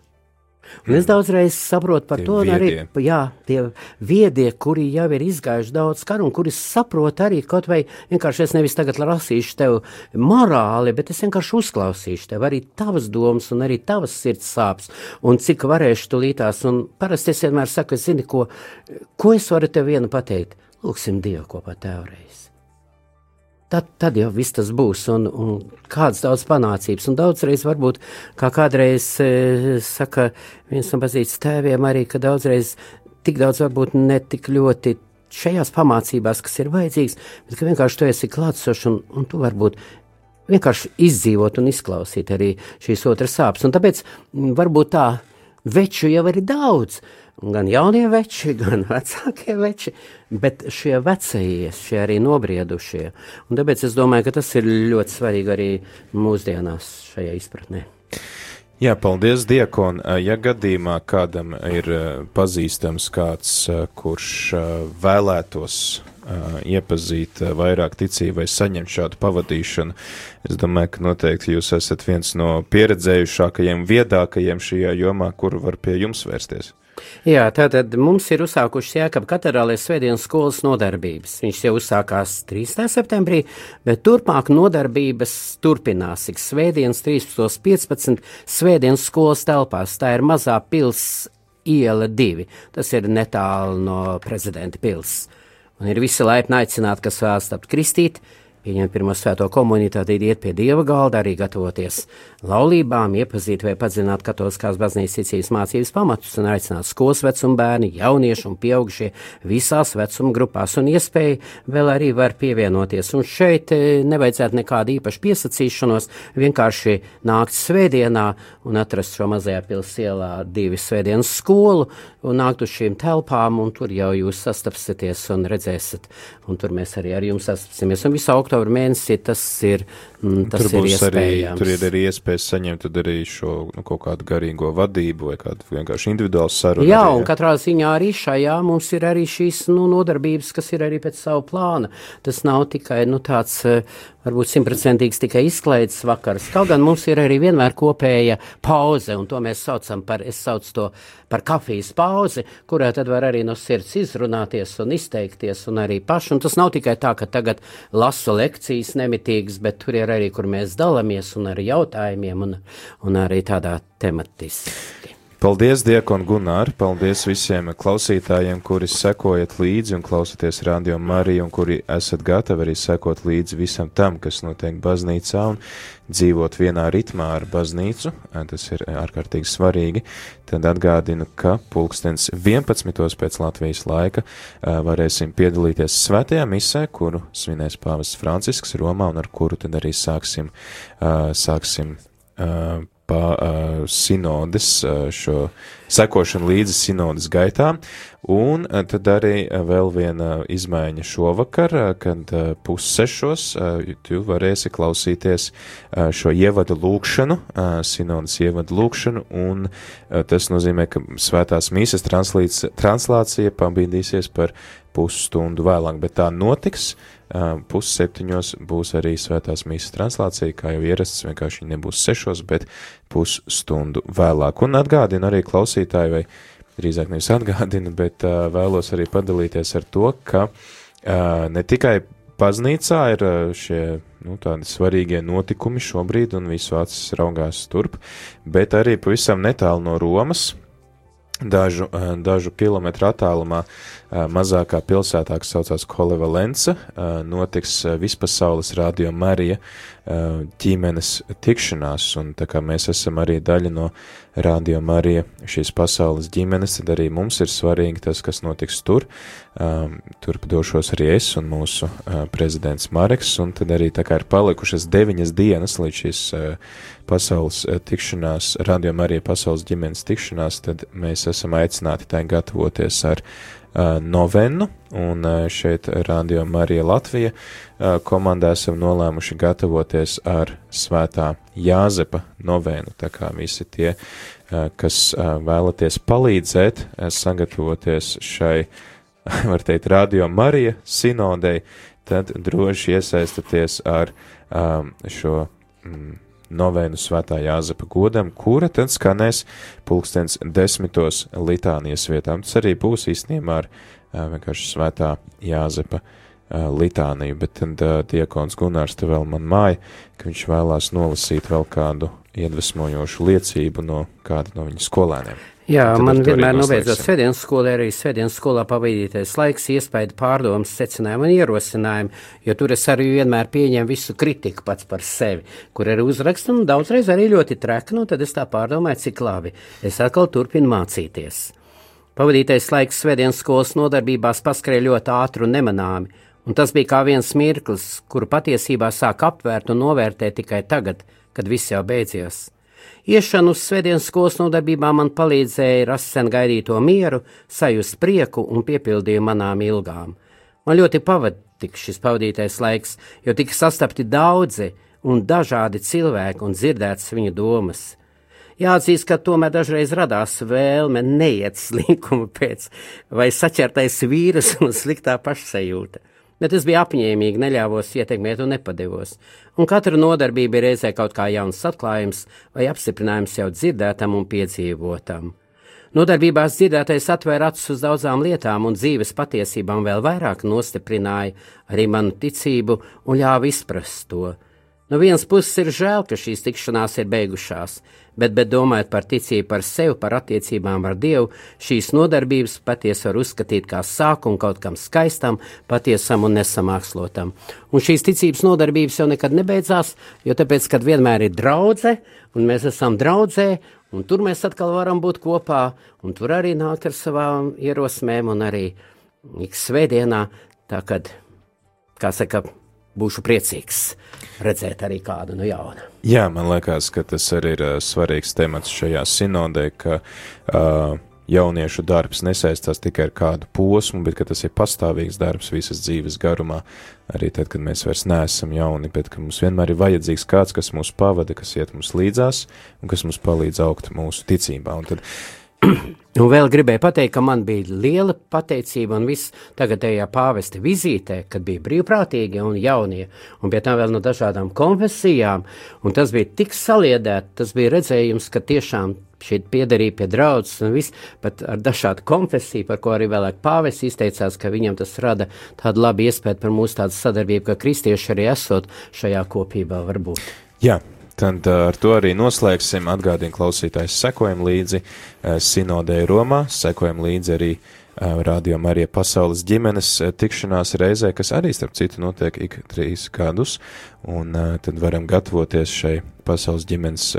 Un es daudzreiz saprotu par Tie to, un arī viedie. jā, tie viedie, kuri jau ir izgājuši daudz karu, un kuri saprot arī kaut vai vienkārši es nevis tagad lasīšu tev morāli, bet es vienkārši uzklausīšu tev arī tavas domas un arī tavas sirds sāpes, un cik varēšu tulītās, un parasti es vienmēr saku, es zini, ko, ko es varu tev vienu pateikt, lūksim Dievu kopā tevreiz. Tad, tad jau viss tas būs, un, un kādas daudz panācības. Un daudzreiz, varbūt, kā kādreiz e, saka viens no baznīcas tēviem, arī, ka daudzreiz tik daudz varbūt ne tik ļoti šajās pamācībās, kas ir vajadzīgs, bet vienkārši tu esi klātsošs un, un tu varbūt vienkārši izdzīvot un izklausīt arī šīs otras sāpes. Un tāpēc varbūt tā veču jau ir daudz. Gan jaunie veči, gan vecākie veči, bet šie vecie, šie arī nobriedušie. Un tāpēc es domāju, ka tas ir ļoti svarīgi arī mūsdienās šajā izpratnē. Jā, paldies, Diekon. Ja gadījumā kādam ir eh, pazīstams kāds, eh, kurš eh, vēlētos iepazīt vairāk ticību vai saņemt šādu pavadīšanu, es domāju, ka noteikti jūs esat viens no pieredzējušākajiem, viedākajiem šajā jomā, kuru var pie jums vērsties. Jā, tātad mums ir uzsākušas Jēkab katedrālē svētdienas skolas nodarbības. Viņš jau uzsākās 3. septembrī, bet turpmāk nodarbības turpināsies. Svētdienas 13.15. svētdienas skolas telpās. Tā ir mazā pils iela 2. Tas ir netālu no prezidenta pils. Un ir visi laipni aicināti, kas vēlas tapt kristīt, pieņemt pirmo svēto komuniju, tad iet pie dieva galda, arī gatavoties laulībām, iepazīt vai padziļināt katoliskās baznīcas ticības mācības pamatus un aicināt skolas vecuma bērni, jaunieši un pieaugušie visās vecuma grupās un iespēju vēl arī var pievienoties. Un šeit eh, nevajadzētu nekādu īpašu piesacīšanos, vienkārši nākt svētdienā un atrast šo mazajā pilsēlā divi svētdienas skolu un nākt uz šīm telpām, un tur jau jūs sastapsieties un redzēsiet, un tur mēs arī ar jums sastapsimies. Un visā oktobra mēnesī tas ir, mm, tas tur ir būs arī, iespējams. tur ir arī iespējas saņemt arī šo nu, kaut kādu garīgo vadību vai kādu vienkārši individuālu sarunu. Jā, arī, un katrā ziņā arī šajā mums ir arī šīs nu, nodarbības, kas ir arī pēc savu plāna. Tas nav tikai nu, tāds, eh, varbūt simtprocentīgs tikai izklaides vakars. Kaut gan mums ir arī vienmēr kopēja pauze, un to mēs saucam par, es saucu to par kafijas pauzi, kurā tad var arī no sirds izrunāties un izteikties un arī paši. Un tas nav tikai tā, ka tagad lasu lekcijas nemitīgas, bet tur ir arī, kur mēs dalāmies un ar jautājumiem un, un arī tādā tematiski. Paldies, Diekon Gunār, paldies visiem klausītājiem, kuri sekojat līdzi un klausoties Radio Mariju un kuri esat gatavi arī sekot līdzi visam tam, kas notiek baznīcā un dzīvot vienā ritmā ar baznīcu. Tas ir ārkārtīgi svarīgi. Tad atgādinu, ka pulkstens 11. pēc Latvijas laika varēsim piedalīties svētajā misē, kuru svinēs pāvests Francisks Romā un ar kuru tad arī sāksim, sāksim pa uh, sinodes, uh, šo sekošanu līdzi sinodes gaitām, un uh, tad arī uh, vēl viena izmaiņa šovakar, uh, kad uh, pussešos uh, tu varēsi klausīties uh, šo ievadu lūkšanu, uh, sinodes ievadu lūkšanu, un uh, tas nozīmē, ka svētās mīsas translācija pabīdīsies par pusstundu vēlāk, bet tā notiks. Uh, Pusseptiņos būs arī svētās mīsas translācija, kā jau ierasts, vienkārši nebūs sešos, bet pusstundu vēlāk. Un atgādinu arī klausītāji, vai drīzāk nevis atgādinu, bet uh, vēlos arī padalīties ar to, ka uh, ne tikai baznīcā ir šie nu, tādi svarīgie notikumi šobrīd, un visu acis raugās turp, bet arī pavisam netālu no Romas, dažu, eh, dažu kilometru attālumā eh, mazākā pilsētā, kas saucās Kolevalence, eh, notiks vispasaules radio Marija ģimenes tikšanās, un tā kā mēs esam arī daļa no radio Marija šīs pasaules ģimenes, tad arī mums ir svarīgi tas, kas notiks tur. Turp došos arī es un mūsu prezidents Mareks, un tad arī tā kā ir palikušas deviņas dienas līdz šīs pasaules tikšanās, radio Marija pasaules ģimenes tikšanās, tad mēs esam aicināti tai gatavoties ar uh, novenu, un uh, šeit Radio Marija Latvija uh, komandā esam nolēmuši gatavoties ar svētā Jāzepa novenu, tā kā visi tie, kas vēlaties palīdzēt, sagatavoties šai, var teikt, Radio Marija sinodei, tad droši iesaistieties ar šo mm, novēnu svētā Jāzepa godam, kura tad skanēs pulkstens desmitos litānijas vietām. Tas arī būs īstenībā ar vienkārši svētā Jāzepa litāniju, bet tad diekons Gunārs te vēl man māja, ka viņš vēlās nolasīt vēl kādu iedvesmojošu liecību no kāda no viņa skolēniem. Jā, Tad man vienmēr nobeidzot svētdienas skolā, arī svētdienas skolā pavadītais laiks, iespēja pārdomas, secinājumi un ierosinājumi, jo tur es arī vienmēr pieņemu visu kritiku pats par sevi, kur arī uzrakstu un daudzreiz arī ļoti treki, nu tad es tā pārdomāju, cik labi. Es atkal turpinu mācīties. Pavadītais laiks svētdienas skolas nodarbībās paskrēja ļoti ātri un nemanāmi, un tas bija kā viens mirklis, kuru patiesībā sāk aptvērt un novērtēt tikai tagad, kad viss jau beidzies. Iešana uz svētdienas skolas nodarbībām man palīdzēja rast sen gaidīto mieru, sajust prieku un piepildīju manām ilgām. Man ļoti pavatika šis pavadītais laiks, jo tika sastapti daudzi un dažādi cilvēki un dzirdētas viņu domas. Jāatzīst, ka tomēr dažreiz radās vēlme neiet slinkuma pēc, vai saķertais vīrus un sliktā pašsajūta. Bet es biju apņēmīgi, neļāvos ietekmēt un nepadevos. Un katra nodarbība ir reizē kaut kā jauns atklājums vai apstiprinājums jau dzirdētam un piedzīvotam. Nodarbībās dzirdētais atvēra acis uz daudzām lietām, un dzīves patiesībām vēl vairāk nostiprināja arī manu ticību un ļāva izprast to. No vienas puses ir žēl, ka šīs tikšanās ir beigušās, bet, bet domājot par ticību par sevi, par attiecībām ar Dievu, šīs nodarbības patiesi var uzskatīt kā sākumu kaut kam skaistam, patiesam un nesamākslotam. Un šīs ticības nodarbības jau nekad nebeidzās, jo tāpēc, kad vienmēr ir draudze, un mēs esam draudzē, un tur mēs atkal varam būt kopā, un tur arī nāk ar savām ierosmēm, un arī ik svētdienā, tā kad, kā saka, būšu priecīgs redzēt arī kādu no jauna. Jā, man liekas, ka tas arī ir uh, svarīgs temats šajā sinodē, ka uh, jauniešu darbs nesaistās tikai ar kādu posmu, bet tas ir pastāvīgs darbs visas dzīves garumā, arī tad, kad mēs vairs neesam jauni, bet mums vienmēr ir vajadzīgs kāds, kas mūs pavada, kas iet mums līdzās un kas mums palīdz augt mūsu ticībā. Un tad Un vēl gribēju pateikt, ka man bija liela pateicība un viss tagadējā pāvesta vizītē, kad bija brīvprātīgie un jaunie, un pie tam vēl no dažādām konfesijām, un tas bija tik saliedēt, tas bija redzējums, ka tiešām šī piederība pie draudzes un viss, pat ar dažādu konfesiju, par ko arī vēlāk pāvests izteicās, ka viņam tas rada tādu labu iespēju par mūsu tādu sadarbību, ka kristieši arī esot šajā kopībā varbūt. Jā, tad uh, ar to arī noslēgsim. Atgādinu klausītājs, sekojam līdzi uh, sinodē Romā, sekojam līdzi arī uh, Radio Marija pasaules ģimenes tikšanās reizē, kas arī, starp citu, notiek ik trīs gadus, un tad varam gatavoties šai pasaules ģimenes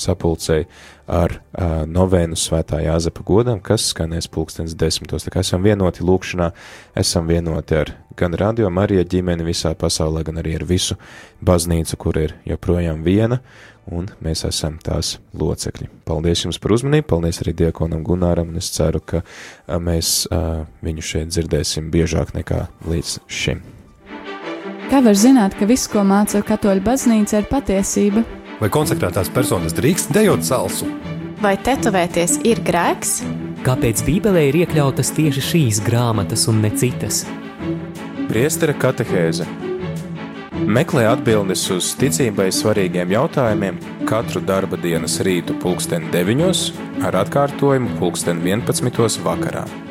sapulcei ar uh, novēnu svētā Jāzepa godam, kas skanēs pulkstens desmitos. Tā kā esam vienoti lūkšanā, esam vienoti ar gan radio Marija ģimeni visā pasaulē, gan arī ar visu baznīcu, kur ir joprojām viena, un mēs esam tās locekļi. Paldies jums par uzmanību, paldies arī Diekonam Gunāram, un es ceru, ka a, mēs a, viņu šeit dzirdēsim biežāk nekā līdz šim. Kā var zināt, ka viss, ko māca katoļu baznīca, ir patiesība? Vai konsekrētās personas drīkst dejot salsu? Vai tetovēties ir grēks? Kāpēc Bībelē ir iekļautas tieši šīs grāmatas un ne citas? Priestera katehēze Meklē atbildes uz ticībai svarīgiem jautājumiem katru darba dienas rītu pulksten 9 ar atkārtojumu pulksten 11 vakarā.